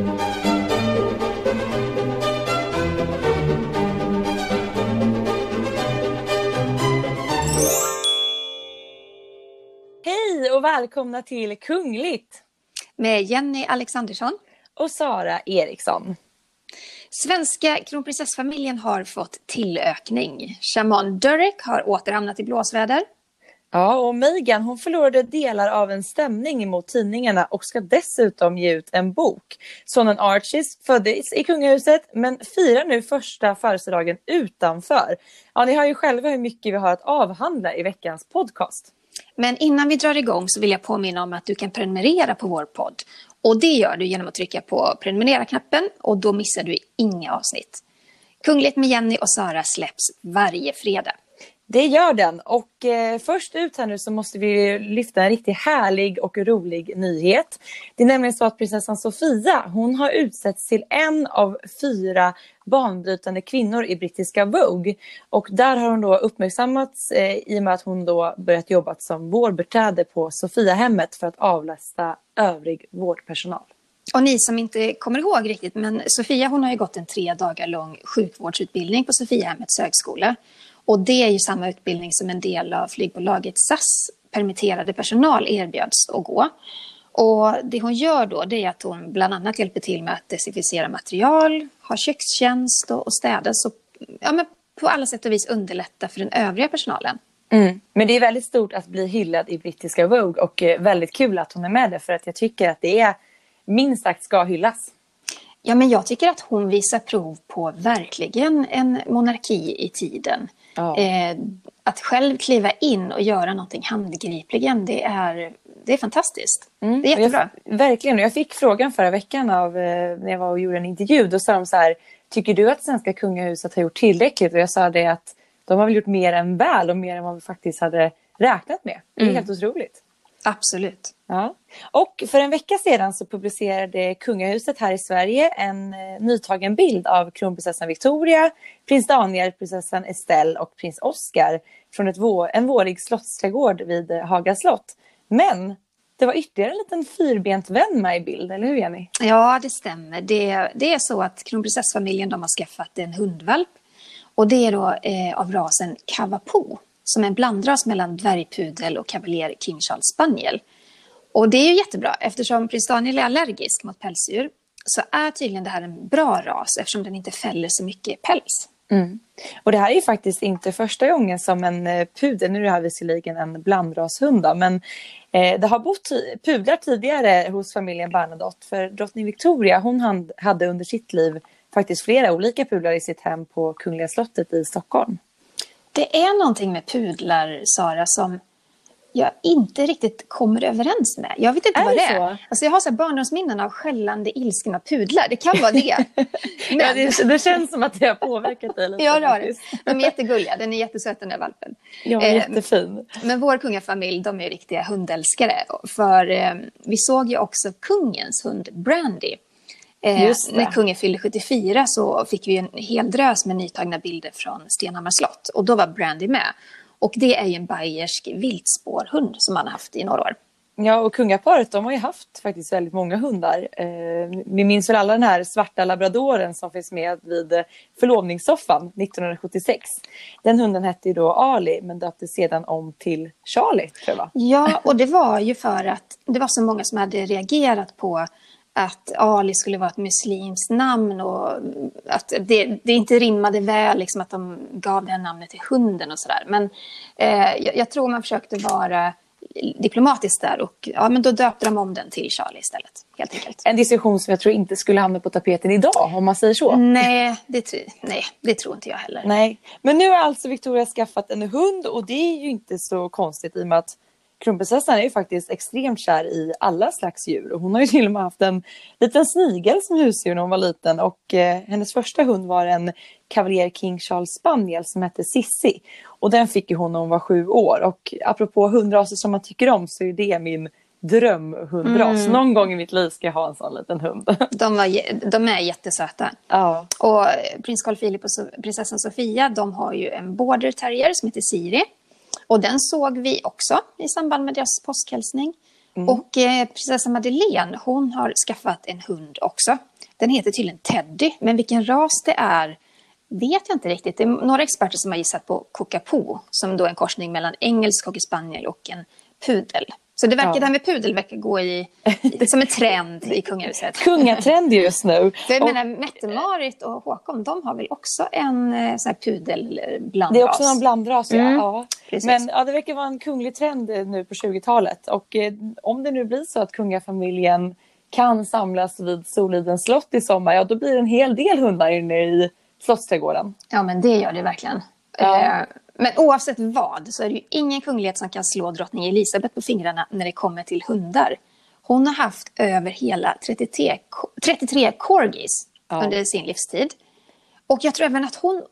Hej och välkomna till Kungligt! Med Jenny Alexandersson. Och Sara Eriksson. Svenska kronprinsessfamiljen har fått tillökning. Shaman Durek har åter hamnat i blåsväder. Ja, och Megan hon förlorade delar av en stämning mot tidningarna och ska dessutom ge ut en bok. Sonen Archies föddes i kungahuset men firar nu första födelsedagen utanför. Ja, ni hör ju själva hur mycket vi har att avhandla i veckans podcast. Men innan vi drar igång så vill jag påminna om att du kan prenumerera på vår podd. Och det gör du genom att trycka på prenumerera-knappen och då missar du inga avsnitt. Kungligt med Jenny och Sara släpps varje fredag. Det gör den och eh, först ut här nu så måste vi lyfta en riktigt härlig och rolig nyhet. Det är nämligen så att prinsessan Sofia hon har utsetts till en av fyra banbrytande kvinnor i brittiska Vogue. Och där har hon då uppmärksammats eh, i och med att hon då börjat jobba som vårdbiträde på Sofiahemmet för att avlasta övrig vårdpersonal. Och ni som inte kommer ihåg riktigt, men Sofia hon har ju gått en tre dagar lång sjukvårdsutbildning på Sofiahemmets högskola. Och det är ju samma utbildning som en del av flygbolaget SAS permitterade personal erbjöds att gå. Och det hon gör då det är att hon bland annat hjälper till med att desinficera material, ha kökstjänst och, och städa. Så ja, men på alla sätt och vis underlätta för den övriga personalen. Mm. Men det är väldigt stort att bli hyllad i brittiska Vogue och eh, väldigt kul att hon är med där för att jag tycker att det är minst sagt ska hyllas. Ja, men jag tycker att hon visar prov på verkligen en monarki i tiden. Ja. Eh, att själv kliva in och göra någonting handgripligen, det är, det är fantastiskt. Mm. Det är jättebra. Jag, verkligen. Jag fick frågan förra veckan av, eh, när jag var och gjorde en intervju. Då sa de så här, tycker du att svenska kungahuset har gjort tillräckligt? Och jag sa det att de har väl gjort mer än väl och mer än vad vi faktiskt hade räknat med. Det är mm. helt otroligt. Absolut. Ja. Och för en vecka sedan så publicerade kungahuset här i Sverige en eh, nytagen bild av kronprinsessan Victoria, prins Daniel, prinsessan Estelle och prins Oscar från ett vår, en vårig slottsträdgård vid Haga slott. Men det var ytterligare en liten fyrbent vän med i bild, eller hur Jenny? Ja, det stämmer. Det, det är så att kronprinsessfamiljen de har skaffat en hundvalp och det är då eh, av rasen Cavapo som är en blandras mellan dvärgpudel och kavaljer King Charles spaniel. Och det är ju jättebra eftersom prins Daniel är allergisk mot pälsdjur så är tydligen det här en bra ras eftersom den inte fäller så mycket päls. Mm. Och det här är ju faktiskt inte första gången som en eh, pudel, nu är det här visserligen en blandrashund då, men eh, det har bott pudlar tidigare hos familjen Bernadotte för drottning Victoria hon hade under sitt liv faktiskt flera olika pudlar i sitt hem på Kungliga slottet i Stockholm. Det är någonting med pudlar, Sara, som jag inte riktigt kommer överens med. Jag vet inte är vad det är. Så? Alltså jag har så barndomsminnen av skällande ilskna pudlar. Det kan vara det. Men... ja, det, det, känns som att det har påverkat dig lite. ja, det har det. De är jättegulliga. Den är jättesöt den där valpen. Ja, eh, jättefin. Men vår kungafamilj, de är riktiga hundälskare. För eh, vi såg ju också kungens hund Brandy Eh, när kungen fyllde 74 så fick vi en hel drös med nytagna bilder från Stenhammars slott. Och då var Brandy med. Och det är ju en bayersk viltspårhund som man har haft i några år. Ja, och kungaparet de har ju haft faktiskt väldigt många hundar. Eh, vi minns väl alla den här svarta labradoren som finns med vid förlovningssoffan 1976. Den hunden hette ju då Ali men döptes sedan om till Charlie, tror jag? Ja, och det var ju för att det var så många som hade reagerat på att Ali skulle vara ett muslimskt namn och att det, det inte rimmade väl liksom att de gav det här namnet till hunden och sådär. Men eh, jag, jag, tror man försökte vara diplomatiskt där och ja, men då döpte de om den till Charlie istället. Helt enkelt. En diskussion som jag tror inte skulle hamna på tapeten idag om man säger så. Nej, det, nej, det tror inte jag heller. Nej, men nu har alltså Victoria skaffat en hund och det är ju inte så konstigt i och med att kronprinsessan är ju faktiskt extremt kär i alla slags djur. Hon har ju till och med haft en liten snigel som husdjur när hon var liten. Och eh, hennes första hund var en kavaljer King Charles spaniel som hette Sissi. Och den fick hon när hon var sju år. Och apropå hundraser som man tycker om så är det min drömhundras. Mm. Någon gång i mitt liv ska jag ha en sån liten hund. De, var, de är jättesöta. Ja. Och prins Carl Philip och prinsessan Sofia de har ju en border terrier som heter Siri. Och den såg vi också i samband med deras påskhälsning. Mm. Och eh, prinsessa Madeleine, hon har skaffat en hund också. Den heter tydligen Teddy, men vilken ras det är vet jag inte riktigt. Det är några experter som har gissat på Cockapoo, som då är en korsning mellan engelsk hockeyspaniel och en pudel. Så det, verkar, ja. det här med pudel verkar gå i, som en trend i kungahuset. Kungatrend just nu. Jag och, menar, Mette-Marit och Håkon, de har väl också en eh, sån här pudelblandras? Det är också en blandras, mm. ja. Men ja, det verkar vara en kunglig trend nu på 20-talet. Och eh, om det nu blir så att kungafamiljen kan samlas vid Solidens slott i sommar, ja då blir det en hel del hundar inne i Slottsträdgården. Ja, men det gör det verkligen. Ja. Eh, men oavsett vad så är det ju ingen kunglighet som kan slå drottning Elisabeth på fingrarna när det kommer till hundar. Hon har haft över hela 33, 33 corgis ja. under sin livstid. Och jag tror även att hon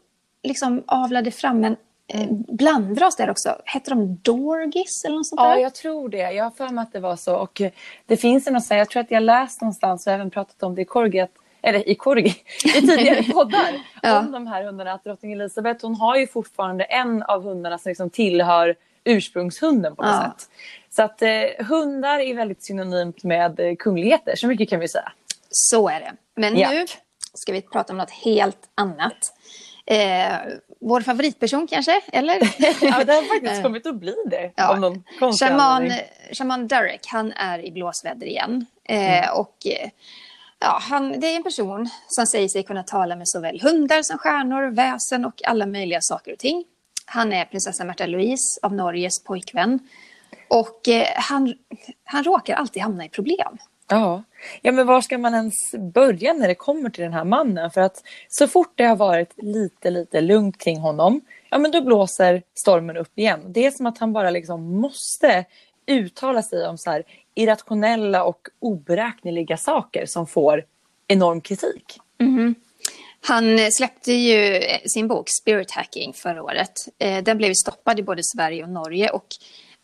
liksom avlade fram en eh, blandras där också. Hette de Dorgis eller något sånt där? Ja, jag tror det. Jag har för mig att det var så. Och det finns en jag tror att jag läst någonstans och även pratat om det i Corgi, att eller i Korgi, i tidigare poddar ja. om de här hundarna. Att drottning Elizabeth hon har ju fortfarande en av hundarna som liksom tillhör ursprungshunden på något ja. sätt. Så att eh, hundar är väldigt synonymt med eh, kungligheter, så mycket kan vi säga. Så är det. Men ja. nu ska vi prata om något helt annat. Eh, vår favoritperson kanske, eller? ja, det har faktiskt kommit att bli det. Ja. Om någon Shaman, Shaman Derek, han är i blåsväder igen. Eh, mm. Och eh, Ja, han, det är en person som säger sig kunna tala med såväl hundar som stjärnor, väsen och alla möjliga saker och ting. Han är prinsessa Märta Louise av Norges pojkvän. Och eh, han, han råkar alltid hamna i problem. Ja. ja, men var ska man ens börja när det kommer till den här mannen? För att så fort det har varit lite, lite lugnt kring honom, ja men då blåser stormen upp igen. Det är som att han bara liksom måste uttala sig om så irrationella och oberäkneliga saker som får enorm kritik. Mm. Han släppte ju sin bok Spirit Hacking förra året. Eh, den blev stoppad i både Sverige och Norge och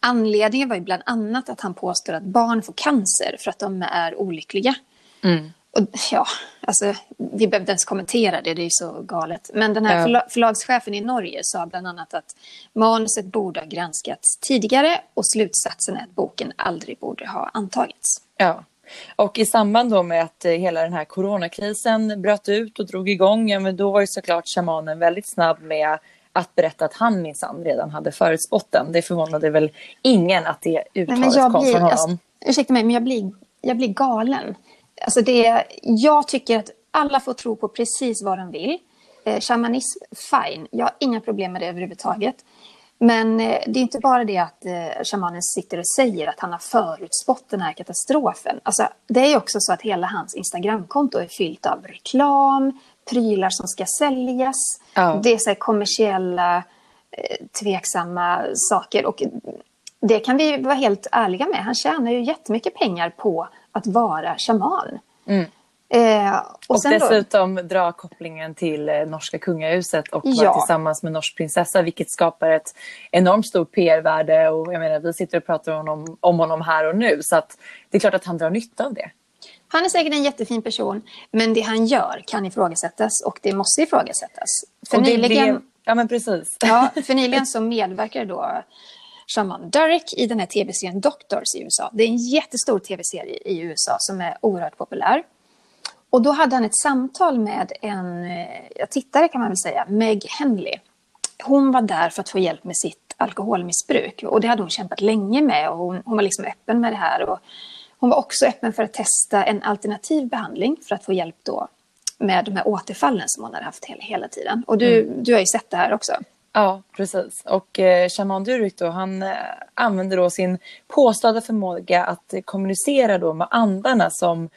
anledningen var ju bland annat att han påstår att barn får cancer för att de är olyckliga. Mm. Och, ja, alltså, vi behövde ens kommentera det, det är så galet. Men den här förla förlagschefen i Norge sa bland annat att manuset borde ha granskats tidigare och slutsatsen är att boken aldrig borde ha antagits. Ja, och i samband då med att eh, hela den här coronakrisen bröt ut och drog igång, ja, men då var ju såklart shamanen väldigt snabb med att berätta att han minsann redan hade förutspått den. Det förvånade väl ingen att det uttalet kom blir, från honom. Alltså, ursäkta mig, men jag blir, jag blir galen. Alltså det, jag tycker att alla får tro på precis vad de vill. Eh, shamanism, fine. Jag har inga problem med det överhuvudtaget. Men eh, det är inte bara det att eh, shamanen sitter och säger att han har förutspått den här katastrofen. Alltså, det är också så att hela hans Instagramkonto är fyllt av reklam, prylar som ska säljas. Oh. Det är så kommersiella, eh, tveksamma saker. Och det kan vi vara helt ärliga med. Han tjänar ju jättemycket pengar på att vara shaman. Mm. Eh, och, och dessutom då... dra kopplingen till eh, norska kungahuset och vara ja. tillsammans med norsk prinsessa vilket skapar ett enormt stort PR-värde och jag menar vi sitter och pratar om honom, om honom här och nu så att det är klart att han drar nytta av det. Han är säkert en jättefin person men det han gör kan ifrågasättas och det måste ifrågasättas. För nyligen, blev... Ja men precis. Ja, för nyligen så medverkar då Shaman Derek i den här tv-serien Doctors i USA. Det är en jättestor tv-serie i USA som är oerhört populär. Och då hade han ett samtal med en eh, tittare kan man väl säga, Meg Henley. Hon var där för att få hjälp med sitt alkoholmissbruk och det hade hon kämpat länge med och hon, hon var liksom öppen med det här. Och hon var också öppen för att testa en alternativ behandling för att få hjälp då med de här återfallen som hon hade haft hela, hela tiden. Och du, mm. du har ju sett det här också. Ja, precis. Och eh, Shaman Durek då, han eh, använder då sin påstådda förmåga att kommunicera då med andarna som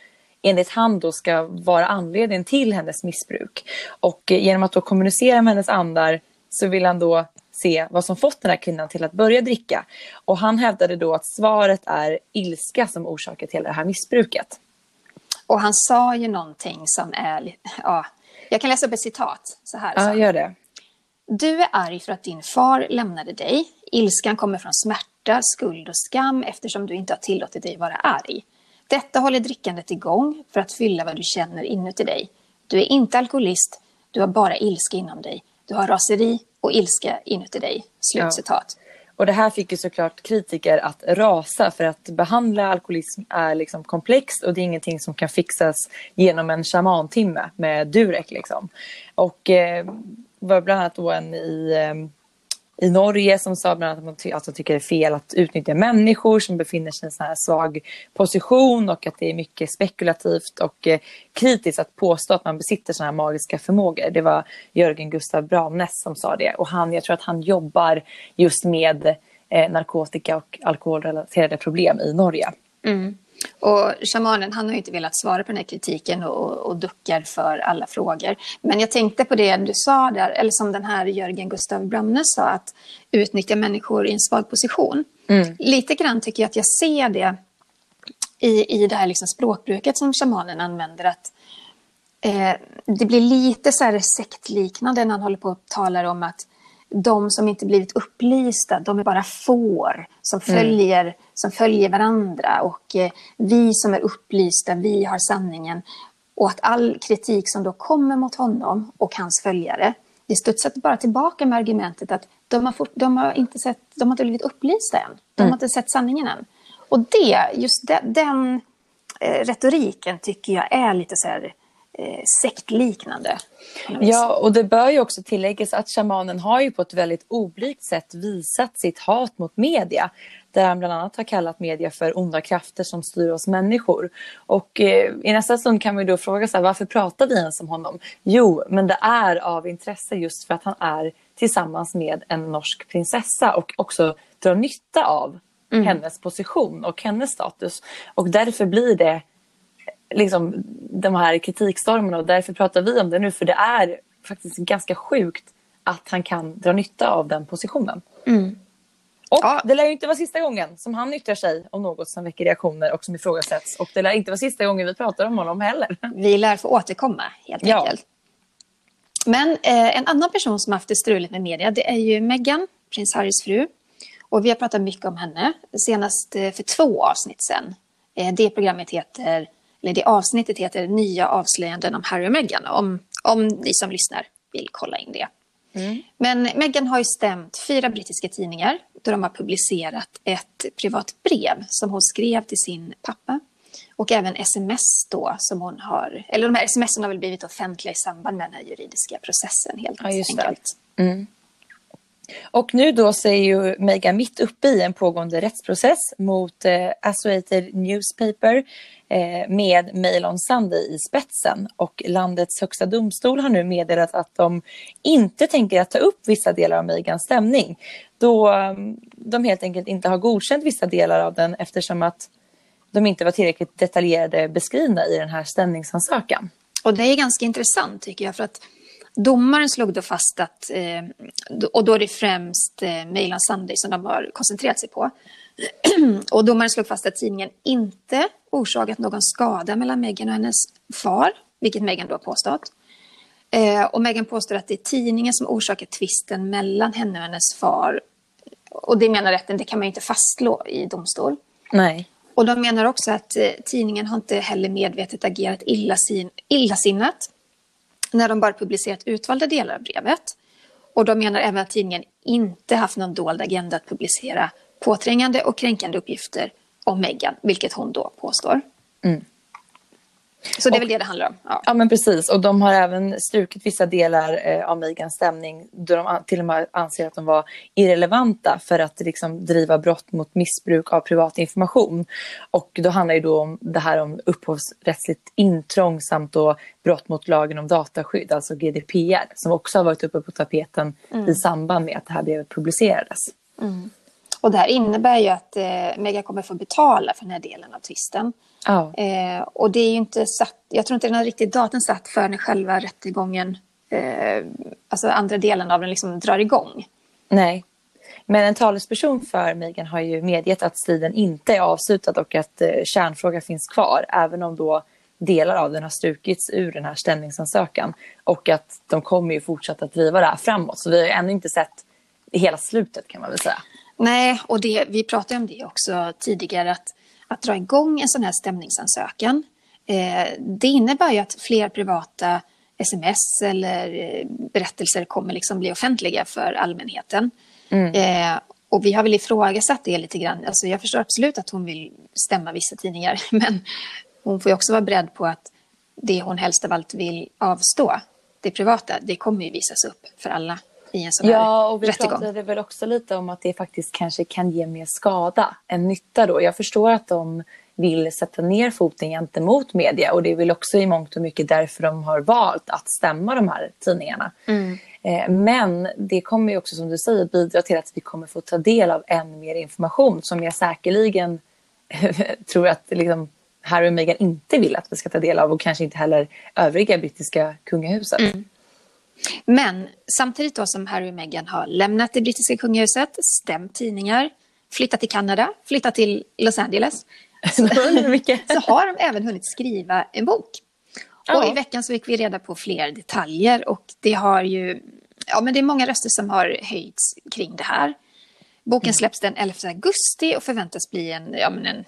enligt han då ska vara anledningen till hennes missbruk. Och eh, genom att då kommunicera med hennes andar så vill han då se vad som fått den här kvinnan till att börja dricka. Och han hävdade då att svaret är ilska som orsakar till det här missbruket. Och han sa ju någonting som är, ja, jag kan läsa upp ett citat så här. Ja, gör det. Du är arg för att din far lämnade dig. Ilskan kommer från smärta, skuld och skam eftersom du inte har tillåtit dig vara arg. Detta håller drickandet igång för att fylla vad du känner inuti dig. Du är inte alkoholist, du har bara ilska inom dig. Du har raseri och ilska inuti dig. Slutcitat. Ja. Och det här fick ju såklart kritiker att rasa för att behandla alkoholism är liksom komplext och det är ingenting som kan fixas genom en shamantimme med Durek. Liksom. Och eh, var bland annat då en i ehm, i Norge som sa bland annat att de, att de tycker det är fel att utnyttja människor som befinner sig i en sån här svag position och att det är mycket spekulativt och eh, kritiskt att påstå att man besitter såna här magiska förmågor. Det var Jörgen Gustav Bramnäs som sa det och han, jag tror att han jobbar just med eh, narkotika och alkoholrelaterade problem i Norge. Mm. Och shamanen han har inte velat svara på den här kritiken och, och duckar för alla frågor. Men jag tänkte på det du sa där, eller som den här Jörgen Gustav Bramnes sa, att utnyttja människor i en svag position. Mm. Lite grann tycker jag att jag ser det i, i det här liksom språkbruket som shamanen använder. att eh, Det blir lite så här sektliknande när han håller på och talar om att de som inte blivit upplysta, de är bara får som mm. följer, mm. som följer varandra. Och eh, vi som är upplysta, vi har sanningen. Och att all kritik som då kommer mot honom och hans följare, det studsar bara tillbaka med argumentet att de har, fort, de har, inte, sett, de har inte blivit upplysta än. De mm. har inte sett sanningen än. Och det, just det, den eh, retoriken tycker jag är lite så här eh, sektliknande. Ja, och det bör ju också tilläggas att shamanen har ju på ett väldigt oblygt sätt visat sitt hat mot media. Där han bland annat har kallat media för onda krafter som styr oss människor. Och eh, i nästa stund kan ju då fråga sig varför pratar vi ens om honom? Jo, men det är av intresse just för att han är tillsammans med en norsk prinsessa och också drar nytta av mm. hennes position och hennes status. Och därför blir det liksom, de här kritikstormarna och därför pratar vi om det nu för det är faktiskt ganska sjukt att han kan dra nytta av den positionen. Mm. Och ja. det lär ju inte vara sista gången som han yttrar sig om något som väcker reaktioner och som ifrågasätts. Och det lär inte vara sista gången vi pratar om honom heller. Vi lär få återkomma helt ja. enkelt. Men eh, en annan person som haft det struligt med media det är ju Meghan, prins Harrys fru. Och vi har pratat mycket om henne, senast eh, för två avsnitt sedan. Eh, det programmet heter eller det avsnittet heter Nya avslöjanden om Harry och Meghan. Om, om ni som lyssnar vill kolla in det. Mm. Men Meghan har ju stämt fyra brittiska tidningar då de har publicerat ett privat brev som hon skrev till sin pappa. Och även sms då som hon har, eller de här sms har väl blivit offentliga i samband med den här juridiska processen helt ja, enkelt. Mm. Och nu då så är ju Meghan mitt uppe i en pågående rättsprocess mot eh, Associated Newspaper Eh, med Mail on Sunday i spetsen. Och landets högsta domstol har nu meddelat att de inte tänker att ta upp vissa delar av Megans stämning. Då mm, de helt enkelt inte har godkänt vissa delar av den eftersom att de inte var tillräckligt detaljerade beskrivna i den här stämningsansökan. Och det är ganska intressant tycker jag för att Domaren slog då fast att, eh, och då är det främst eh, Mail on Sunday som de har koncentrerat sig på. och domaren slog fast att tidningen inte orsakat någon skada mellan Meghan och hennes far, vilket Meghan då påstått. Eh, och Meghan påstår att det är tidningen som orsakat tvisten mellan henne och hennes far. Och det menar rätten, det kan man inte fastslå i domstol. Nej. Och de menar också att eh, tidningen har inte heller medvetet agerat illasin illasinnat när de bara publicerat utvalda delar av brevet. Och de menar även att tidningen inte haft någon dold agenda att publicera påträngande och kränkande uppgifter om Meghan, vilket hon då påstår. Mm. Så det är och, väl det det handlar om. Ja. ja. men precis och de har även strukit vissa delar eh, av Megans stämning då de till och med anser att de var irrelevanta för att liksom, driva brott mot missbruk av privat information. Och då handlar det då om det här om upphovsrättsligt intrång samt då brott mot lagen om dataskydd, alltså GDPR, som också har varit uppe på tapeten mm. i samband med att det här brevet publicerades. Mm. Och det här innebär ju att eh, Mega kommer få betala för den här delen av tvisten. Oh. Eh, och det är inte satt, jag tror inte den har riktigt datum satt för när själva rättegången, eh, alltså andra delen av den liksom drar igång. Nej. Men en talesperson för Megan har ju medgett att striden inte är avslutad och att eh, kärnfrågan finns kvar, även om då delar av den har strukits ur den här stämningsansökan. Och att de kommer ju fortsätta att driva det här framåt. Så vi har ju ännu inte sett hela slutet kan man väl säga. Nej, och det, vi pratade om det också tidigare, att, att dra igång en sån här stämningsansökan, eh, det innebär ju att fler privata sms eller eh, berättelser kommer liksom bli offentliga för allmänheten. Mm. Eh, Och vi har väl ifrågasatt det lite grann. Alltså jag förstår absolut att hon vill stämma vissa tidningar, men hon får ju också vara beredd på att det hon helst av allt vill avstå, det privata, det kommer ju visas upp för alla i en sån Ja, och vi rättegång. pratade väl också lite om att det faktiskt kanske kan ge mer skada än nytta då. Jag förstår att de vill sätta ner foten gentemot media och det är väl också i mångt och mycket därför de har valt att stämma de här tidningarna. Mm. Eh, Men det kommer ju också som du säger bidra till att vi kommer få ta del av än mer information som jag säkerligen tror att liksom Harry och Meghan inte vill att vi ska ta del av och kanske inte heller övriga brittiska kungahuset. Men samtidigt då som Harry och Meghan har lämnat det brittiska kungahuset, stämt tidningar, flyttat till Kanada, flyttat till Los Angeles, så har de även hunnit skriva en bok. Ja. Och i veckan så fick vi reda på fler detaljer och det har ju, ja men det är många röster som har höjts kring det här. Boken släpps den 11 augusti och förväntas bli en, ja, men en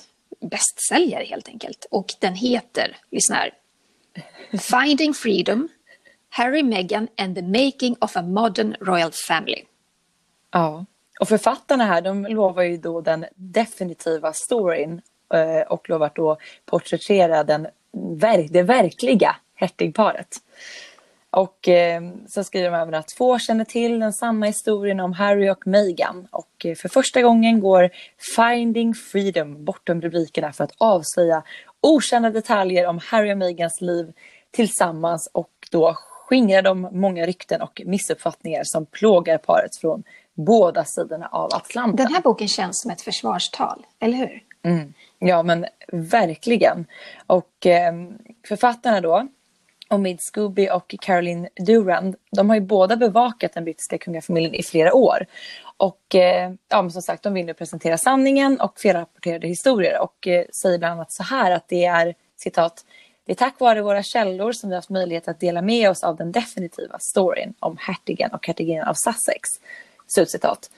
bästsäljare helt enkelt. Och den heter, lyssna här, Finding Freedom, Harry, Meghan and the Making of a Modern Royal Family. Ja, och författarna här de lovar ju då den definitiva storyn eh, och lovar då porträttera den, det verkliga hertigparet. Och eh, så skriver de även att få känner till den sanna historien om Harry och Meghan. Och eh, för första gången går Finding Freedom bortom rubrikerna för att avslöja okända detaljer om Harry och Meghans liv tillsammans och då skingrar de många rykten och missuppfattningar som plågar paret från båda sidorna av Atlanten. Den här boken känns som ett försvarstal, eller hur? Mm. Ja, men verkligen. Och eh, författarna då, Omid Scooby och Caroline Durand, de har ju båda bevakat den brittiska kungafamiljen i flera år. Och eh, ja, som sagt, de vill nu presentera sanningen och felrapporterade historier och eh, säger bland annat så här att det är citat det är tack vare våra källor som vi har haft möjlighet att dela med oss av den definitiva storyn om hertigen och hertiginnen av Sussex. Slutcitat.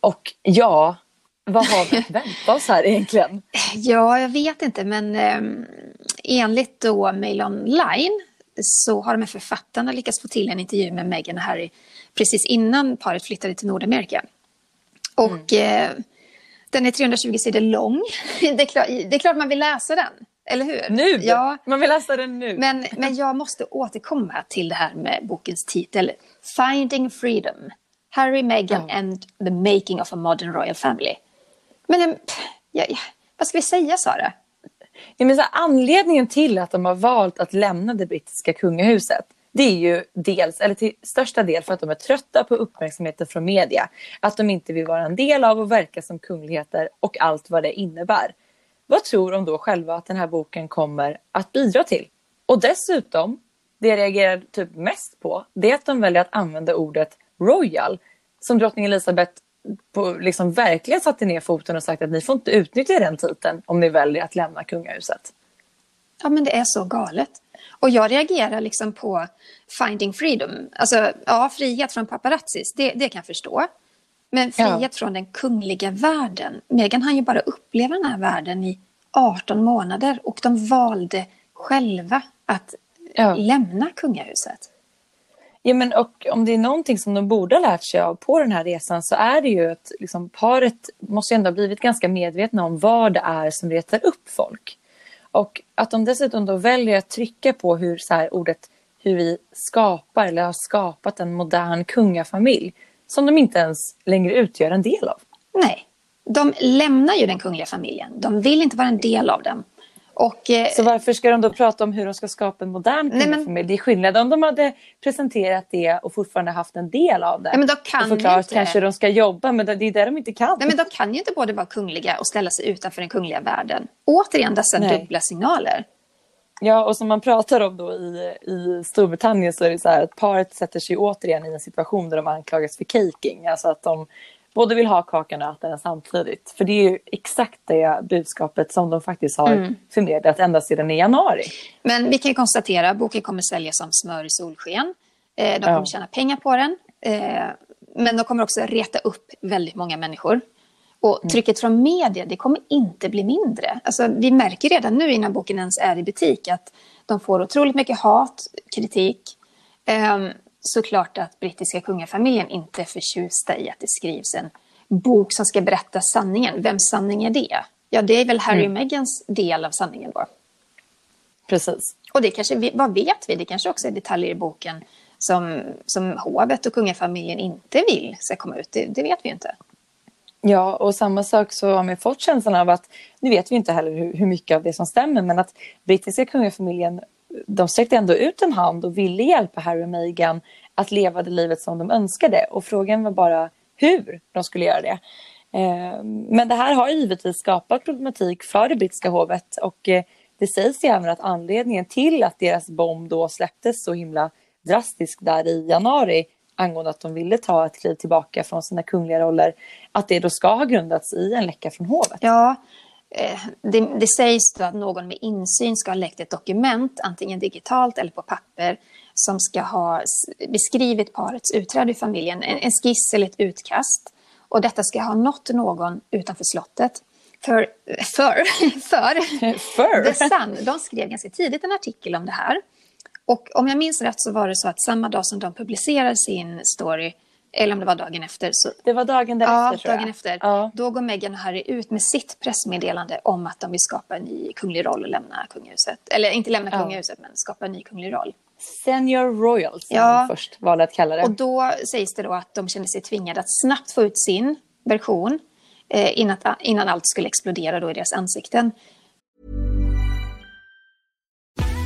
Och ja, vad har vi att vänta oss här egentligen? Ja, jag vet inte, men eh, enligt då Mail Online så har de här författarna lyckats få till en intervju med Meghan och Harry precis innan paret flyttade till Nordamerika. Och eh, den är 320 sidor lång. det, är klart, det är klart man vill läsa den, eller hur? Nu! Ja, Man vill läsa den nu. men, men jag måste återkomma till det här med bokens titel. Finding Freedom. Harry, Meghan Ja. and the making of a modern royal family. Men em, ja, ja, vad ska vi säga, Sara? Ja, men så här, anledningen till att de har valt att lämna det brittiska kungahuset det är ju dels, eller till största del för att de är trötta på uppmärksamheten från media. Att de inte vill vara en del av och verka som kungligheter och allt vad det innebär. Vad tror de då själva att den här boken kommer att bidra till? Och dessutom, det jag reagerar typ mest på, det är att de väljer att använda ordet royal som drottning Elizabeth på, liksom verkligen satte ner foten och sagt att ni får inte utnyttja den titeln om ni väljer att lämna kungahuset. Ja, men det är så galet. Och jag reagerar liksom på Finding Freedom. Alltså, ja, frihet från paparazzis, det, det kan jag förstå. Men frihet Ja. från den kungliga världen. Meghan hann ju bara uppleva den här världen i 18 månader och de valde själva att Ja. lämna kungahuset. Ja, men och om det är någonting som de borde ha lärt sig av på den här resan så är det ju att liksom, paret måste ju ändå ha blivit ganska medvetna om vad det är som retar upp folk. Och att de dessutom då väljer att trycka på hur så här, ordet hur vi skapar eller har skapat en modern kungafamilj som de inte ens längre utgör en del av. Nej, de lämnar ju den kungliga familjen. De vill inte vara en del av den. Och, eh, Så varför ska de då prata om hur de ska skapa en modern kungafamilj? Det är skillnad om de hade presenterat det och fortfarande haft en del av det. Ja, men då kan och förklarat inte- kanske de ska jobba, men det är det de inte kan. Nej, men de kan ju inte både vara kungliga och ställa sig utanför den kungliga världen. Återigen dessa Nej. dubbla signaler. Ja, och som man pratar om då i, i Storbritannien så är det så här att paret sätter sig återigen i en situation där de anklagas för caking. Alltså att de både vill ha kakan och äta den samtidigt. För det är ju exakt det budskapet som de faktiskt har Mm. förmedlat ända sedan i januari. Men vi kan konstatera att boken kommer säljas som smör i solsken. Eh, de kommer Ja. tjäna pengar på den. Eh, men de kommer också reta upp väldigt många människor. Och trycket från media, det kommer inte bli mindre. Alltså, vi märker redan nu innan boken ens är i butik att de får otroligt mycket hat, kritik. Ehm, såklart att brittiska kungafamiljen inte är förtjusta i att det skrivs en bok som ska berätta sanningen. Vems sanning är det? Ja, det är väl Harry och Mm. Meghans del av sanningen då. Precis. Och det kanske, vad vet vi? Det kanske också är detaljer i boken som, som hovet och kungafamiljen inte vill ska komma ut. Det, det vet vi ju inte. Ja, och samma sak så har man fått känslan av att, nu vet vi inte heller hur, hur mycket av det som stämmer, men att brittiska kungafamiljen, de sträckte ändå ut en hand och ville hjälpa Harry och Meghan att leva det livet som de önskade. Och frågan var bara hur de skulle göra det. Eh, men det här har givetvis skapat problematik för det brittiska hovet och eh, det sägs ju även att anledningen till att deras bomb då släpptes så himla drastiskt där i januari angående att de ville ta ett kliv tillbaka från sina kungliga roller, att det då ska ha grundats i en läcka från hovet. Ja, eh, det, det sägs att någon med insyn ska ha läckt ett dokument, antingen digitalt eller på papper, som ska ha beskrivit parets utträde ur familjen, en, en skiss eller ett utkast. Och detta ska ha nått någon utanför slottet. För, för, för För? The Sun, de skrev ganska tidigt en artikel om det här. Och om jag minns rätt så var det så att samma dag som de publicerade sin story, eller om det var dagen efter, så Det var dagen därefter Ja, dagen efter. Ja. Då går Meghan och Harry ut med sitt pressmeddelande om att de vill skapa en ny kunglig roll och lämna kungahuset. Eller inte lämna Ja. kungahuset, men skapa en ny kunglig roll. Senior Royals som Ja. först valde att kalla det. Och då sägs det då att de kände sig tvingade att snabbt få ut sin version eh, innan, innan allt skulle explodera då i deras ansikten.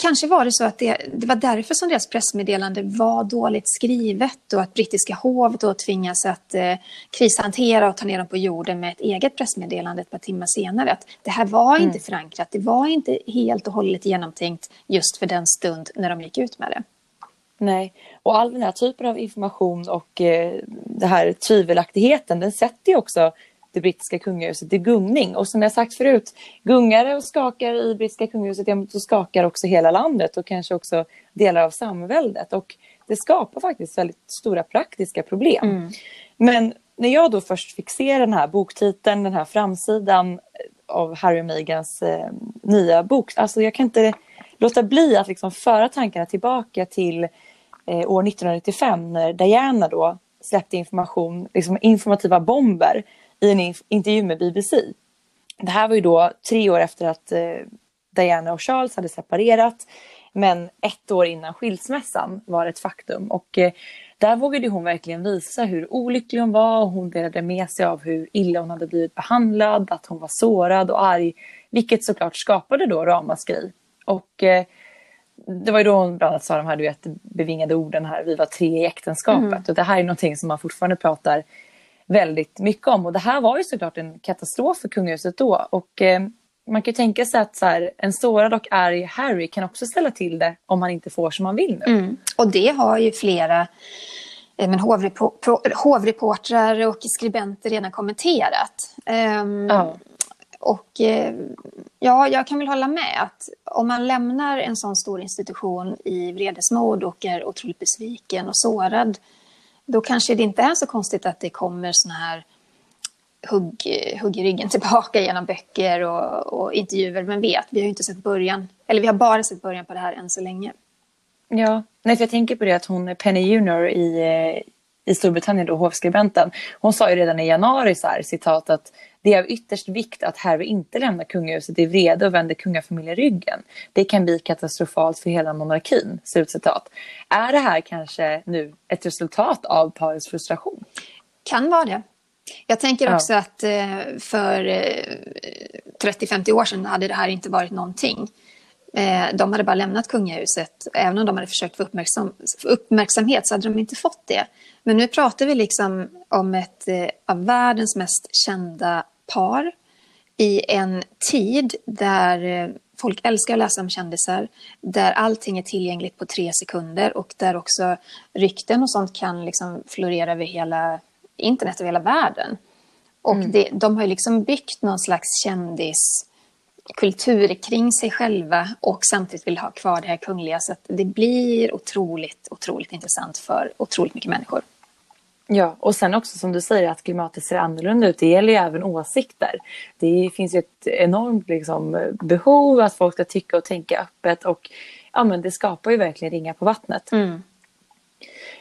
kanske var det så att det, det var därför som deras pressmeddelande var dåligt skrivet och att brittiska hovet då tvingas att eh, krishantera och ta ner dem på jorden med ett eget pressmeddelande ett par timmar senare. Att det här var inte förankrat, det var inte helt och hållet genomtänkt just för den stund när de gick ut med det. Nej, och all den här typen av information och eh, det här tvivelaktigheten den sätter ju också det brittiska kungahuset i gungning. Och som jag sagt förut, gungar det och skakar i brittiska kungahuset, ja, så skakar också hela landet och kanske också delar av samväldet. Och det skapar faktiskt väldigt stora praktiska problem. Men när jag då först fick se den här boktiteln, den här framsidan av Harry och Meghans eh, nya bok, alltså jag kan inte låta bli att liksom föra tankarna tillbaka till eh, år 1995 när Diana då släppte information, liksom informativa bomber i en intervju med BBC. Det här var ju då tre år efter att eh, Diana och Charles hade separerat. Men ett år innan skilsmässan var ett faktum. Och eh, där vågade hon verkligen visa hur olycklig hon var. Och hon delade med sig av hur illa hon hade blivit behandlad. Att hon var sårad och arg. Vilket såklart skapade då ramaskri. Och eh, det var ju då hon bland annat sa de här du vet, bevingade orden här. Vi var tre i äktenskapet. Och det här är någonting som man fortfarande pratar väldigt mycket om. Och det här var ju såklart en katastrof för kungahuset då. Och eh, man kan ju tänka sig att så här, en sårad och arg Harry kan också ställa till det om han inte får som han vill nu. Mm. Och det har ju flera eh, men hovrepo- pro- hovreportrar och skribenter redan kommenterat. Ehm, Ja. Och eh, ja, jag kan väl hålla med att om man lämnar en sån stor institution i vredesmod och är otroligt besviken och sårad, då kanske det inte är så konstigt att det kommer såna här hugg, hugg i ryggen tillbaka genom böcker och, och intervjuer. Men vet, vi har ju inte sett början, eller vi har bara sett början på det här än så länge. Ja, nej, för jag tänker på det att hon, Penny Junior i, eh, i Storbritannien, då, hovskribenten, hon sa ju redan i januari så här, citat att det är av ytterst vikt att Harry inte lämnar kungahuset i vrede och vänder kungafamiljen ryggen. Det kan bli katastrofalt för hela monarkin. Slutcitat. Är det här kanske nu ett resultat av parets frustration? Kan vara det. Jag tänker Ja. också att eh, för eh, 30-50 år sedan hade det här inte varit någonting. Eh, de hade bara lämnat kungahuset. Även om de hade försökt få, uppmärksam, uppmärksamhet så hade de inte fått det. Men nu pratar vi liksom om ett eh, av världens mest kända par i en tid där eh, folk älskar att läsa om kändisar, där allting är tillgängligt på tre sekunder och där också rykten och sånt kan liksom florera över hela internet, över hela världen. Och Mm. det, de har liksom byggt någon slags kändiskultur kring sig själva och samtidigt vill ha kvar det här kungliga. Så att det blir otroligt, otroligt intressant för otroligt mycket människor. Ja, och sen också som du säger att klimatet ser annorlunda ut. Det gäller ju även åsikter. Det finns ju ett enormt liksom, behov att folk ska tycka och tänka öppet och ja, men det skapar ju verkligen ringar på vattnet.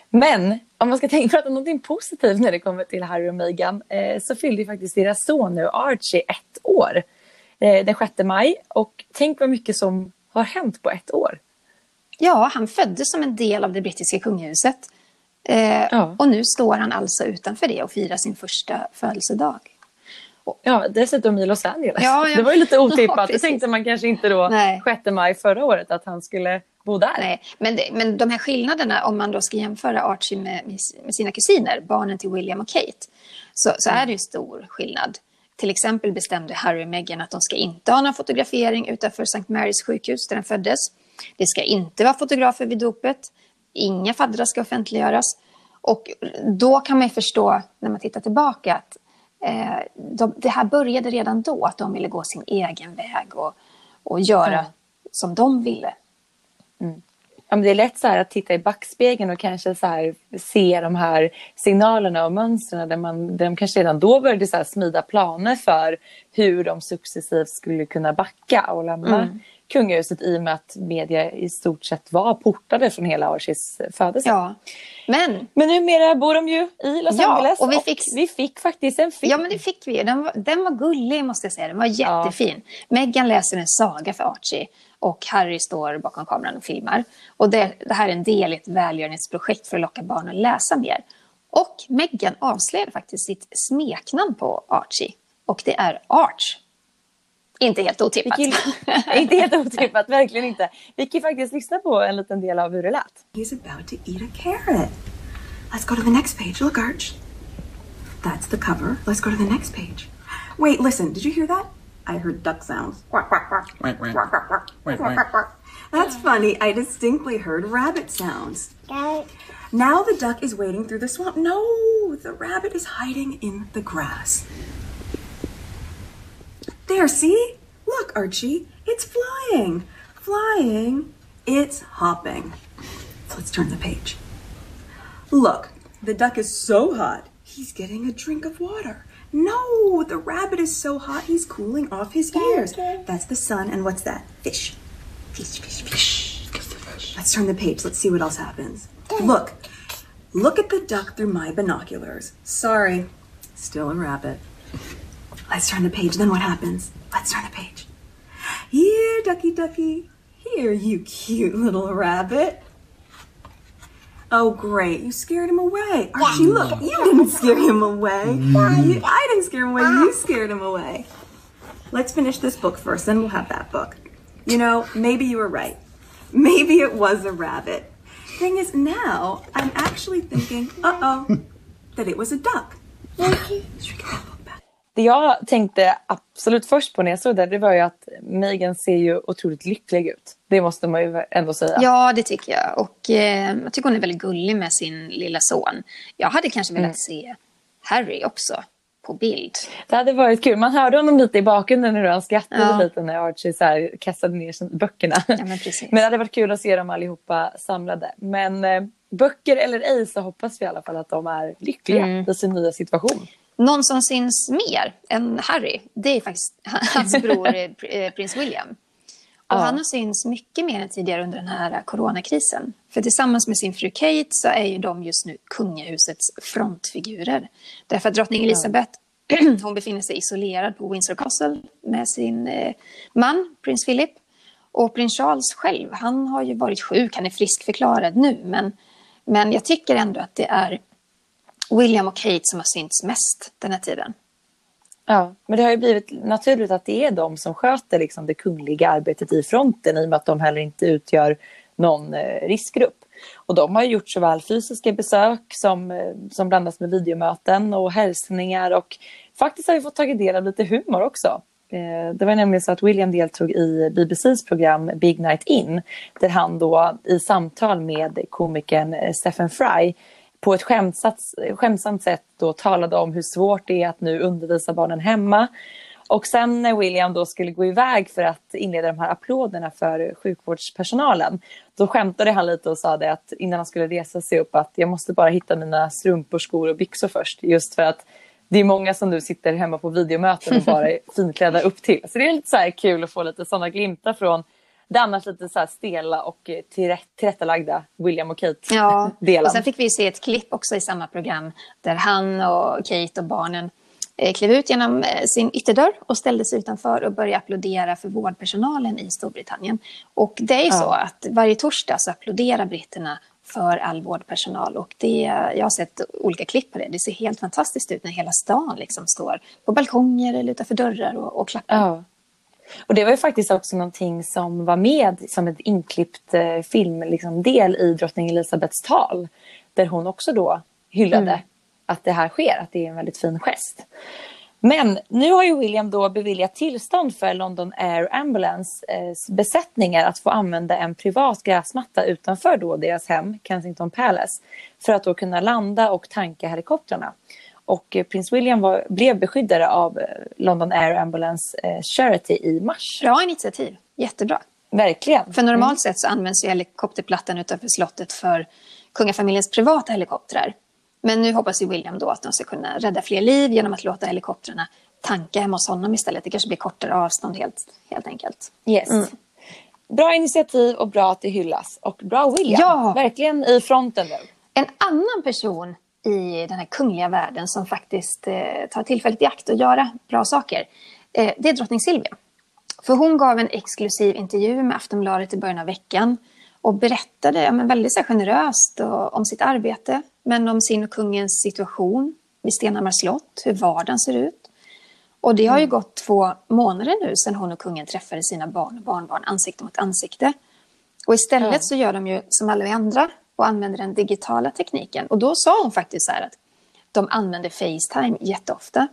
Men om man ska tänka prata om någonting positivt när det kommer till Harry och Meghan eh, så fyllde ju faktiskt deras son nu Archie ett år den 6 maj. Och tänk vad mycket som har hänt på ett år. Ja, han föddes som en del av det brittiska kungahuset. Eh, Ja. Och nu står han alltså utanför det och firar sin första födelsedag. Ja, dessutom i Los Angeles. Ja, ja. Det var ju lite otippat. det tänkte man kanske inte då Nej. 6 maj förra året att han skulle bo där. Nej, men, det, men de här skillnaderna, om man då ska jämföra Archie med, med, med sina kusiner, barnen till William och Kate, så, så är det ju stor skillnad. Till exempel bestämde Harry och Meghan att de ska inte ha någon fotografering utanför St. Marys sjukhus där den föddes. Det ska inte vara fotografer vid dopet. Inga faddrar ska offentliggöras. Och då kan man ju förstå, när man tittar tillbaka, att eh, de, det här började redan då, att de ville gå sin egen väg och, och göra Ja. som de ville. Ja, men det är lätt så här att titta i backspegeln och kanske så här se de här signalerna och mönstren där, man, där de kanske redan då började så här smida planer för hur de successivt skulle kunna backa och lämna Mm kungahuset i och med att media i stort sett var portade från hela Archies födelse. Ja. Men Men numera bor de ju i Los Ja, Angeles och vi fick- vi fick faktiskt en film. Ja, men det fick vi. Den var, den var gullig, måste jag säga. Den var jättefin. Meghan läser en saga för Archie och Harry står bakom kameran och filmar. Och det, det här är en del i ett välgörenhetsprojekt för att locka barn att läsa mer. Och Meghan avslöjade faktiskt sitt smeknamn på Archie. Och det är Arch. Inte helt otippat. Vilket- inte helt otippat, verkligen inte. Vi kan faktiskt lyssna på en liten del av hur det lät. He's about to eat a carrot. Let's go to the next page. Look, Arch. That's the cover. Let's go to the next page. Wait, listen. Did you hear that? I heard duck sounds. Quack. Quack, quack, quack. Quack, Quack, quack. quack, quack. That's funny. I distinctly heard rabbit sounds. Now the duck is wading through the swamp. No, the rabbit is hiding in the grass. There, see? Look, Archie. It's flying. Flying. It's hopping. So let's turn the page. Look, the duck is so hot, he's getting a drink of water. No, the rabbit is so hot, he's cooling off his ears. That's the sun, and what's that? Fish. Fish, fish, fish. Let's turn the page. Let's see what else happens. Look, look at the duck through my binoculars. Sorry, still a rabbit. Let's turn the page. Then what happens? Let's turn the page. Here, ducky, ducky. Here, you cute little rabbit. Oh, great. You scared him away. Archie, look, you didn't scare him away. You- I didn't scare him away. You scared him away. Let's finish this book first, then we'll have that book. You know, maybe you were right. Maybe it was a rabbit. Thing is, now I'm actually thinking, uh oh, that it was a duck. Should we Det jag tänkte absolut först på när jag såg det, det var ju att Megan ser ju otroligt lycklig ut. Det måste man ju ändå säga. Ja, det tycker jag. Och eh, jag tycker hon är väldigt gullig med sin lilla son. Jag hade kanske velat Mm. se Harry också på bild. Det hade varit kul. Man hörde honom lite i bakgrunden när han skrattade Ja. lite när Archie så här kastade ner böckerna. Ja, men. Men det hade varit kul att se dem allihopa samlade. Men eh, böcker eller ej så hoppas vi i alla fall att de är lyckliga Mm. i sin nya situation. Någon som syns mer än Harry, det är faktiskt hans bror eh, eh, prins William. Och Ja. Han har synts mycket mer än tidigare under den här eh, coronakrisen. För tillsammans med sin fru Kate så är ju de just nu kungahusets frontfigurer. Därför att drottning Elizabeth hon befinner sig isolerad på Windsor Castle med sin man, prins Philip. Och prins Charles själv, han har ju varit sjuk, han är friskförklarad nu. Men, men jag tycker ändå att det är William och Kate som har synts mest den här tiden. Ja, men det har ju blivit naturligt att det är de som sköter liksom det kungliga arbetet i fronten i och med att de heller inte utgör någon eh, riskgrupp. Och de har gjort såväl fysiska besök som, eh, som blandas med videomöten och hälsningar och faktiskt har vi fått tagit del av lite humor också. Eh, det var nämligen så att William deltog i BBCs program Big Night In där han då i samtal med komikern Stephen Fry på ett skämtsamt, sätt då talade om hur svårt det är att nu undervisa barnen hemma. Och sen när William då skulle gå iväg för att inleda de här applåderna för sjukvårdspersonalen då skämtade han lite och sa det att innan han skulle resa sig upp att jag måste bara hitta mina strumpor, skor och byxor först just för att det är många som nu sitter hemma på videomöten och bara är finklädda upp till. Så det är lite så här kul att få lite sådana glimtar från det annars lite så stela och tillrättalagda William och Kate. Ja, delen. och sen fick vi se ett klipp också i samma program där han och Kate och barnen eh, klev ut genom eh, sin ytterdörr och ställde sig utanför och började applådera för vårdpersonalen i Storbritannien. Och det är ju ja. så att varje torsdag så applåderar britterna för all vårdpersonal. Och det, jag har sett olika klipp på det. Det ser helt fantastiskt ut när hela stan liksom står på balkonger eller utanför dörrar och, och klappar. Ja. Och det var ju faktiskt också någonting som var med som ett inklippt eh, filmdel liksom, i drottning Elisabeths tal. Där hon också då hyllade mm. att det här sker, att det är en väldigt fin gest. Men nu har ju William då beviljat tillstånd för London Air Ambulance eh, besättningar att få använda en privat gräsmatta utanför då deras hem, Kensington Palace, för att då kunna landa och tanka helikoptrarna. Och eh, prins William var, blev beskyddare av eh, London Air Ambulance eh, Charity i mars. Bra initiativ, jättebra. Verkligen. För normalt mm. sett så används ju helikopterplattan utanför slottet för kungafamiljens privata helikoptrar. Men nu hoppas ju William då att de ska kunna rädda fler liv genom att låta helikoptrarna tanka hemma hos honom istället. Det kanske blir kortare avstånd helt, helt enkelt. Yes. Mm. Bra initiativ och bra att det hyllas. Och bra William. Ja. Verkligen i fronten nu. En annan person i den här kungliga världen som faktiskt eh, tar tillfället i akt att göra bra saker. Eh, det är drottning Silvia. För hon gav en exklusiv intervju med Aftonbladet i början av veckan och berättade ja, men väldigt så generöst och, om sitt arbete men om sin och kungens situation vid Stenhammars slott, hur vardagen ser ut. Och det har ju mm. gått två månader nu sedan hon och kungen träffade sina barn och barnbarn ansikte mot ansikte. Och istället så gör de ju som alla vi andra och använder den digitala tekniken. Och då sa hon faktiskt så här att de använder Facetime jätteofta.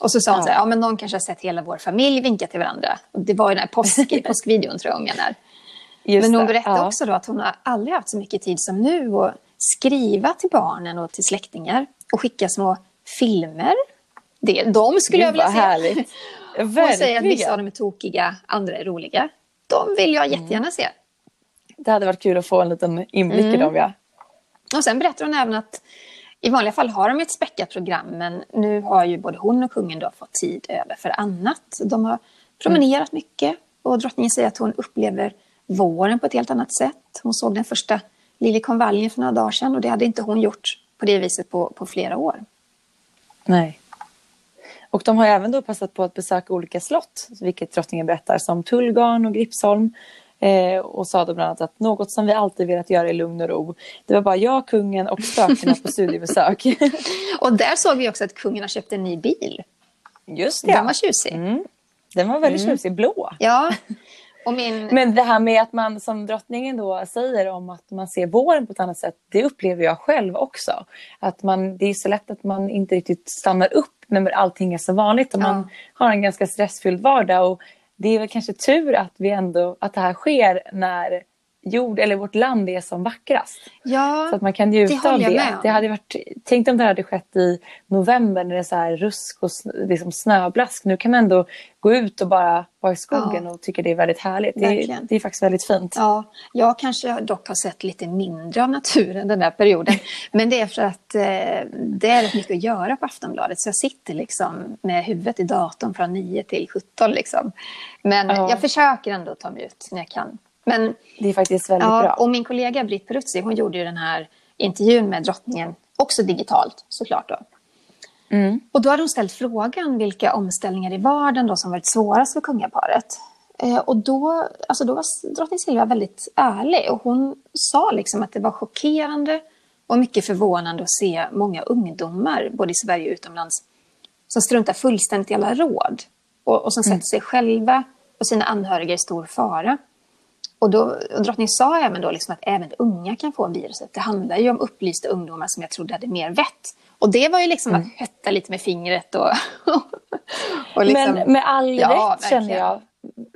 Och så sa hon ja. så här, ja men någon kanske har sett hela vår familj vinka till varandra. Och det var ju den här påsk, påskvideon tror jag hon menar. Just men hon berättade ja. också då att hon har aldrig haft så mycket tid som nu att skriva till barnen och till släktingar och skicka små filmer. Det, de skulle Gud, jag vilja se. Härligt. Hon säger att vissa av dem är tokiga, andra är roliga. De vill jag jättegärna mm. se. Det hade varit kul att få en liten inblick mm. i dem. Ja. Och sen berättar hon även att i vanliga fall har de ett späckat program men nu har ju både hon och kungen då fått tid över för annat. De har promenerat mm. mycket och drottningen säger att hon upplever våren på ett helt annat sätt. Hon såg den första liljekonvaljen för några dagar sedan och det hade inte hon gjort på det viset på, på flera år. Nej. Och de har även då passat på att besöka olika slott, vilket drottningen berättar, som Tullgarn och Gripsholm. Eh, och sa då bland annat att något som vi alltid velat göra i lugn och ro. Det var bara jag, kungen och spökena på studiebesök. och där såg vi också att kungen har köpt en ny bil. Just det. Den var tjusig. Mm. Den var väldigt mm. tjusig, blå. Ja, min... Men det här med att man som drottningen då säger om att man ser våren på ett annat sätt, det upplever jag själv också. Att man, det är så lätt att man inte riktigt stannar upp när allting är så vanligt och ja. man har en ganska stressfylld vardag. Och det är väl kanske tur att, vi ändå, att det här sker när jord eller vårt land är som vackrast. Ja, så att man kan njuta av det. det hade varit, tänk om det hade skett i november när det är så här rusk och liksom snöblask. Nu kan man ändå gå ut och bara vara i skogen ja. och tycka det är väldigt härligt. Det, det, är faktiskt väldigt fint. Ja, jag kanske dock har sett lite mindre av naturen den här perioden. Men det är för att eh, det är rätt mycket att göra på Aftonbladet. Så jag sitter liksom med huvudet i datorn från 9 till 17. Liksom. Men ja. jag försöker ändå ta mig ut när jag kan. Men, det är faktiskt väldigt ja, bra. Och min kollega Britt Peruzzi, hon gjorde ju den här intervjun med drottningen, också digitalt såklart. Då. Mm. Och då hade hon ställt frågan vilka omställningar i vardagen då som varit svårast för kungaparet. Eh, och då, alltså då var drottning Silvia väldigt ärlig och hon sa liksom att det var chockerande och mycket förvånande att se många ungdomar, både i Sverige och utomlands, som struntar fullständigt i alla råd och, och som mm. sätter sig själva och sina anhöriga i stor fara. Och, då, och drottning sa även då liksom att även unga kan få viruset. Det handlar ju om upplysta ungdomar som jag trodde hade mer vett. Och det var ju liksom att hötta lite med fingret och... och liksom, Men med all ja, rätt känner jag.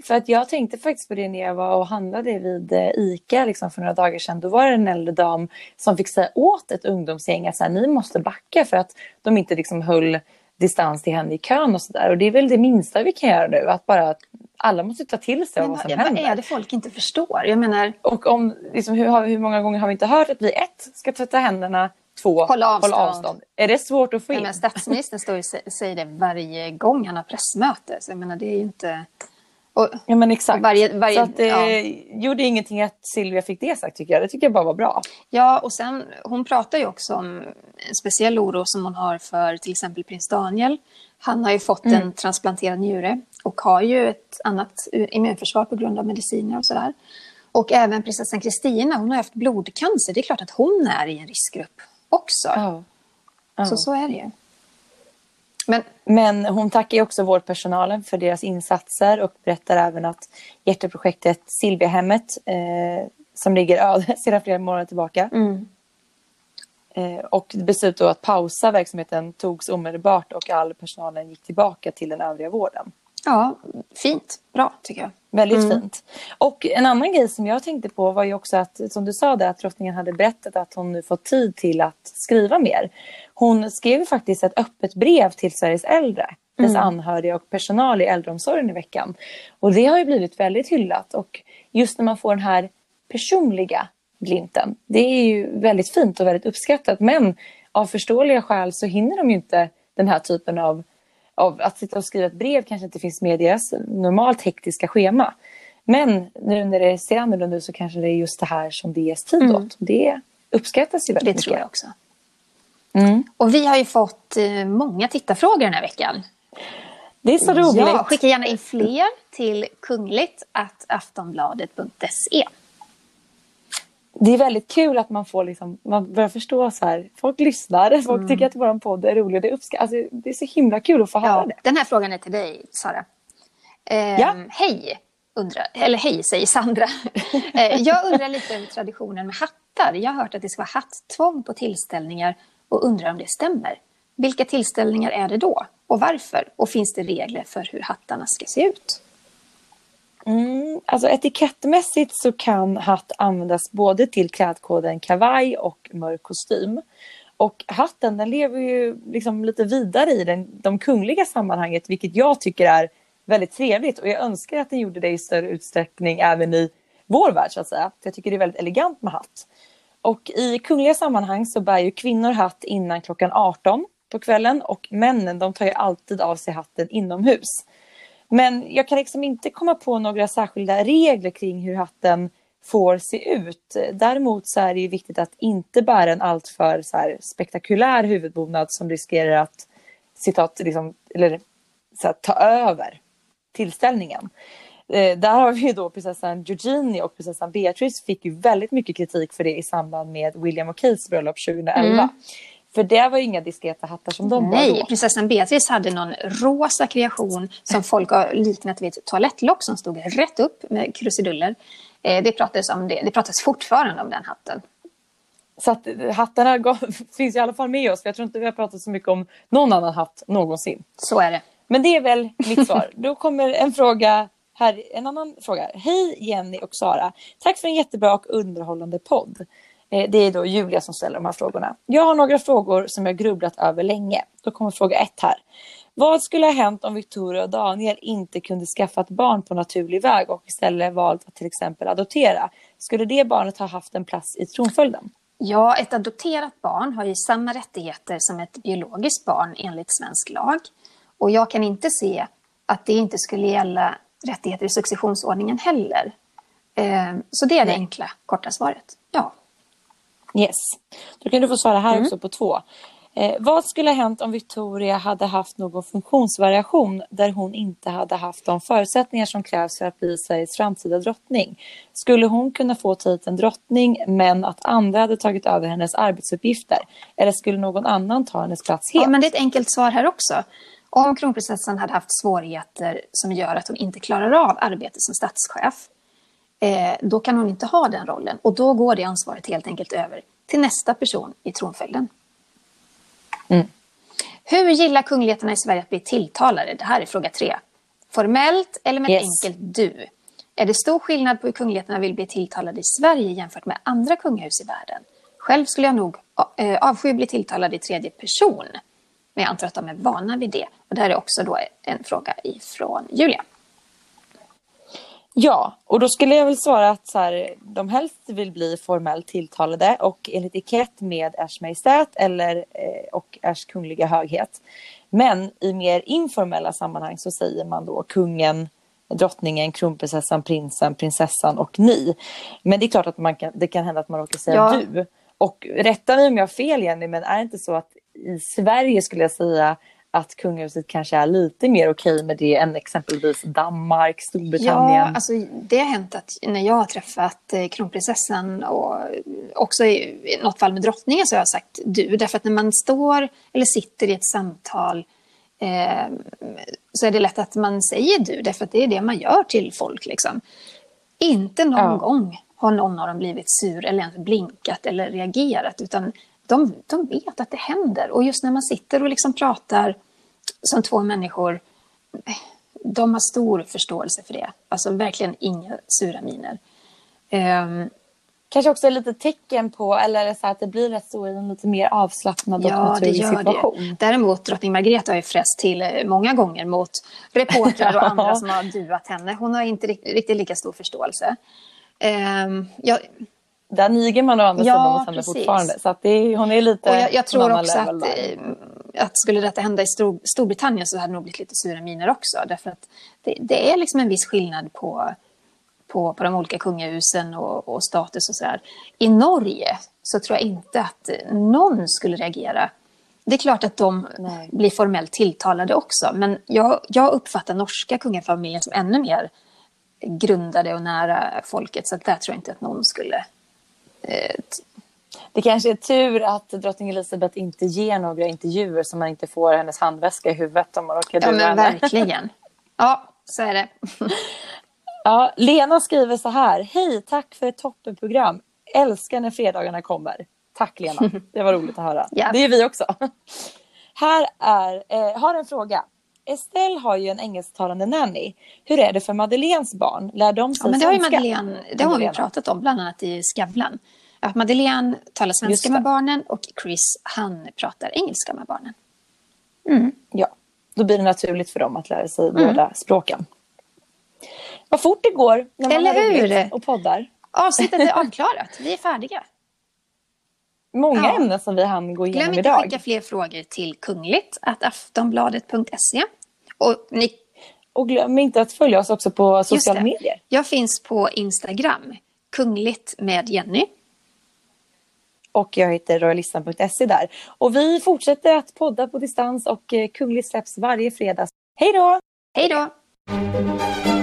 För att jag tänkte faktiskt på det när jag var och handlade vid eh, ICA liksom för några dagar sedan. Då var det en äldre dam som fick säga åt ett ungdomsgäng att så här, ni måste backa för att de inte liksom höll distans till henne i kön och sådär. Och det är väl det minsta vi kan göra nu, att bara alla måste ta till sig Men, vad som ja, händer. Vad är det folk inte förstår? Jag menar... Och om, liksom, hur, hur många gånger har vi inte hört att vi ett ska tvätta händerna, två hålla avstånd. hålla avstånd. Är det svårt att få in? Ja, men statsministern står och säger det varje gång han har pressmöte. Så jag menar, det är ju inte... Och, ja men exakt. Varje, varje, så att det ja. gjorde ingenting att Silvia fick det sagt tycker jag. Det tycker jag bara var bra. Ja och sen hon pratar ju också om en speciell oro som hon har för till exempel prins Daniel. Han har ju fått mm. en transplanterad njure och har ju ett annat immunförsvar på grund av mediciner och sådär. Och även prinsessan Kristina, hon har haft blodcancer. Det är klart att hon är i en riskgrupp också. Ja. Ja. Så så är det ju. Men, Men hon tackar också vårdpersonalen för deras insatser och berättar även att hjärteprojektet Silviahemmet eh, som ligger öde sedan flera månader tillbaka. Mm. Eh, och beslutet att pausa verksamheten togs omedelbart och all personalen gick tillbaka till den övriga vården. Ja, fint. Bra tycker jag. Väldigt mm. fint. Och en annan grej som jag tänkte på var ju också att, som du sa, det, att drottningen hade berättat att hon nu fått tid till att skriva mer. Hon skrev faktiskt ett öppet brev till Sveriges äldre, dess mm. anhöriga och personal i äldreomsorgen i veckan. Och det har ju blivit väldigt hyllat och just när man får den här personliga glimten, det är ju väldigt fint och väldigt uppskattat. Men av förståeliga skäl så hinner de ju inte den här typen av av att sitta och skriva ett brev kanske inte finns med i deras normalt hektiska schema. Men nu när det ser annorlunda ut så kanske det är just det här som det ges tid mm. åt. Det uppskattas ju väldigt mycket. Det tror jag också. Mm. Och vi har ju fått eh, många tittarfrågor den här veckan. Det är så roligt. Ja, skicka gärna in fler till kungligt aftonbladet.se det är väldigt kul att man får liksom, man börjar förstå så här, folk lyssnar, folk mm. tycker att vår podd är rolig, det uppskattas. Alltså, det är så himla kul att få höra ja, det. Den här frågan är till dig, Sara. Eh, ja. Hej, undrar, eller hej säger Sandra. eh, jag undrar lite över traditionen med hattar. Jag har hört att det ska vara hattvång på tillställningar och undrar om det stämmer. Vilka tillställningar är det då? Och varför? Och finns det regler för hur hattarna ska se ut? Mm, alltså etikettmässigt så kan hatt användas både till klädkoden kavaj och mörk kostym. Och hatten den lever ju liksom lite vidare i den, de kungliga sammanhanget vilket jag tycker är väldigt trevligt och jag önskar att den gjorde det i större utsträckning även i vår värld så att säga. För jag tycker det är väldigt elegant med hatt. Och i kungliga sammanhang så bär ju kvinnor hatt innan klockan 18 på kvällen och männen de tar ju alltid av sig hatten inomhus. Men jag kan liksom inte komma på några särskilda regler kring hur hatten får se ut. Däremot så är det ju viktigt att inte bära en alltför så här, spektakulär huvudbonad som riskerar att citat, liksom, eller, så här, ta över tillställningen. Eh, där har vi då prinsessan Eugenie och prinsessan Beatrice fick ju väldigt mycket kritik för det i samband med William och Kates bröllop 2011. Mm. För det var ju inga diskreta hattar som de Nej, var då. prinsessan Beatrice hade någon rosa kreation som folk har liknat vid ett toalettlock som stod rätt upp med krusiduller. Eh, det pratades, om det. det pratades fortfarande om den hatten. Så att eh, hattarna finns i alla fall med oss. För jag tror inte vi har pratat så mycket om någon annan hatt någonsin. Så är det. Men det är väl mitt svar. Då kommer en fråga här, en annan fråga. Hej Jenny och Sara. Tack för en jättebra och underhållande podd. Eh, det är då Julia som ställer de här frågorna. Jag har några frågor som jag grubblat över länge. Då kommer fråga ett här. Vad skulle ha hänt om Victoria och Daniel inte kunde skaffa ett barn på naturlig väg och istället valt att till exempel adoptera? Skulle det barnet ha haft en plats i tronföljden? Ja, ett adopterat barn har ju samma rättigheter som ett biologiskt barn enligt svensk lag. Och jag kan inte se att det inte skulle gälla rättigheter i successionsordningen heller. Eh, så det är det enkla, korta svaret. Ja. Yes. Då kan du få svara här mm. också på två. Eh, vad skulle ha hänt om Victoria hade haft någon funktionsvariation där hon inte hade haft de förutsättningar som krävs för att bli Sveriges framtida drottning? Skulle hon kunna få titeln drottning men att andra hade tagit över hennes arbetsuppgifter? Eller skulle någon annan ta hennes plats helt? Ja, men det är ett enkelt svar här också. Om kronprinsessan hade haft svårigheter som gör att hon inte klarar av arbetet som statschef eh, då kan hon inte ha den rollen. Och då går det ansvaret helt enkelt över till nästa person i tronföljden. Mm. Hur gillar kungligheterna i Sverige att bli tilltalade? Det här är fråga tre. Formellt eller med Yes. enkelt du? Är det stor skillnad på hur kungligheterna vill bli tilltalade i Sverige jämfört med andra kungahus i världen? Själv skulle jag nog eh, avsky bli tilltalad i tredje person. Men jag antar att de är vana vid det. Och det här är också då en fråga ifrån Julia. Ja, och då skulle jag väl svara att så här, de helst vill bli formellt tilltalade och enligt etikett med Ers Majestät eller, eh, och Ers Kungliga Höghet. Men i mer informella sammanhang så säger man då kungen, drottningen, kronprinsessan, prinsen, prinsessan och ni. Men det är klart att man kan, det kan hända att man råkar säga Ja. du. Och rätta mig om jag har fel Jenny, men är det inte så att i Sverige skulle jag säga att kungahuset kanske är lite mer okej med det än exempelvis Danmark, Storbritannien. Ja, alltså, det har hänt att när jag har träffat eh, kronprinsessan och också i, i något fall med drottningen så har jag sagt du. Därför att när man står eller sitter i ett samtal eh, så är det lätt att man säger du. Därför att det är det man gör till folk. Liksom. Inte någon Ja. gång har någon av dem blivit sur eller ens blinkat eller reagerat. Utan de, de vet att det händer. Och just när man sitter och liksom pratar som två människor de har stor förståelse för det. Alltså verkligen inga sura miner. Ehm, Kanske också lite tecken på, eller så att det blir rätt så i en lite mer avslappnad och ja, det naturlig gör situation. det. Däremot drottning Margrethe har ju fräst till eh, många gånger mot reportrar och andra som har duat henne. Hon har inte rikt- riktigt lika stor förståelse. Ehm, jag, Där niger man å andra Ja, sidan hos henne fortfarande. Så att det hon är lite och jag, jag tror också att, eh, att skulle detta hända i Stor, Storbritannien så hade det nog blivit lite sura miner också. Därför att det, det är liksom en viss skillnad på, på, på de olika kungahusen och, och status och sådär. I Norge så tror jag inte att någon skulle reagera. Det är klart att de Nej. blir formellt tilltalade också. Men jag, jag uppfattar norska kungafamiljen som ännu mer grundade och nära folket. Så där tror jag inte att någon skulle Det kanske är tur att drottning Elizabeth inte ger några intervjuer så man inte får hennes handväska i huvudet om man råkar Ja, men verkligen. Ja, så är det. Ja, Lena skriver så här. Hej, tack för ett toppenprogram. Älskar när fredagarna kommer. Tack Lena, det var roligt att höra. Ja. Det är vi också. Här är, eh, har en fråga. Estelle har ju en engelsktalande nanny. Hur är det för Madeleines barn? Lär de sig Ja, men det har ju svenska? Madeleine, det har vi pratat om, bland annat i Skavlan. Att Madeleine talar svenska med barnen och Chris, han pratar engelska med barnen. Ja, då blir det naturligt för dem att lära sig Mm. båda språken. Vad fort det går när man Eller har roligt och poddar. Avsnittet är avklarat, vi är färdiga. Många Ja. ämnen som vi hann gå igenom Glöm inte att idag. skicka fler frågor till kungligt aftonbladet.se. Och ni, Och glöm inte att följa oss också på sociala medier. jag finns på Instagram, kungligt med Jenny. Och jag heter royalistan.se där. Och vi fortsätter att podda på distans och eh, Kunglig Kungligt släpps varje fredag. Hej då! Hej då!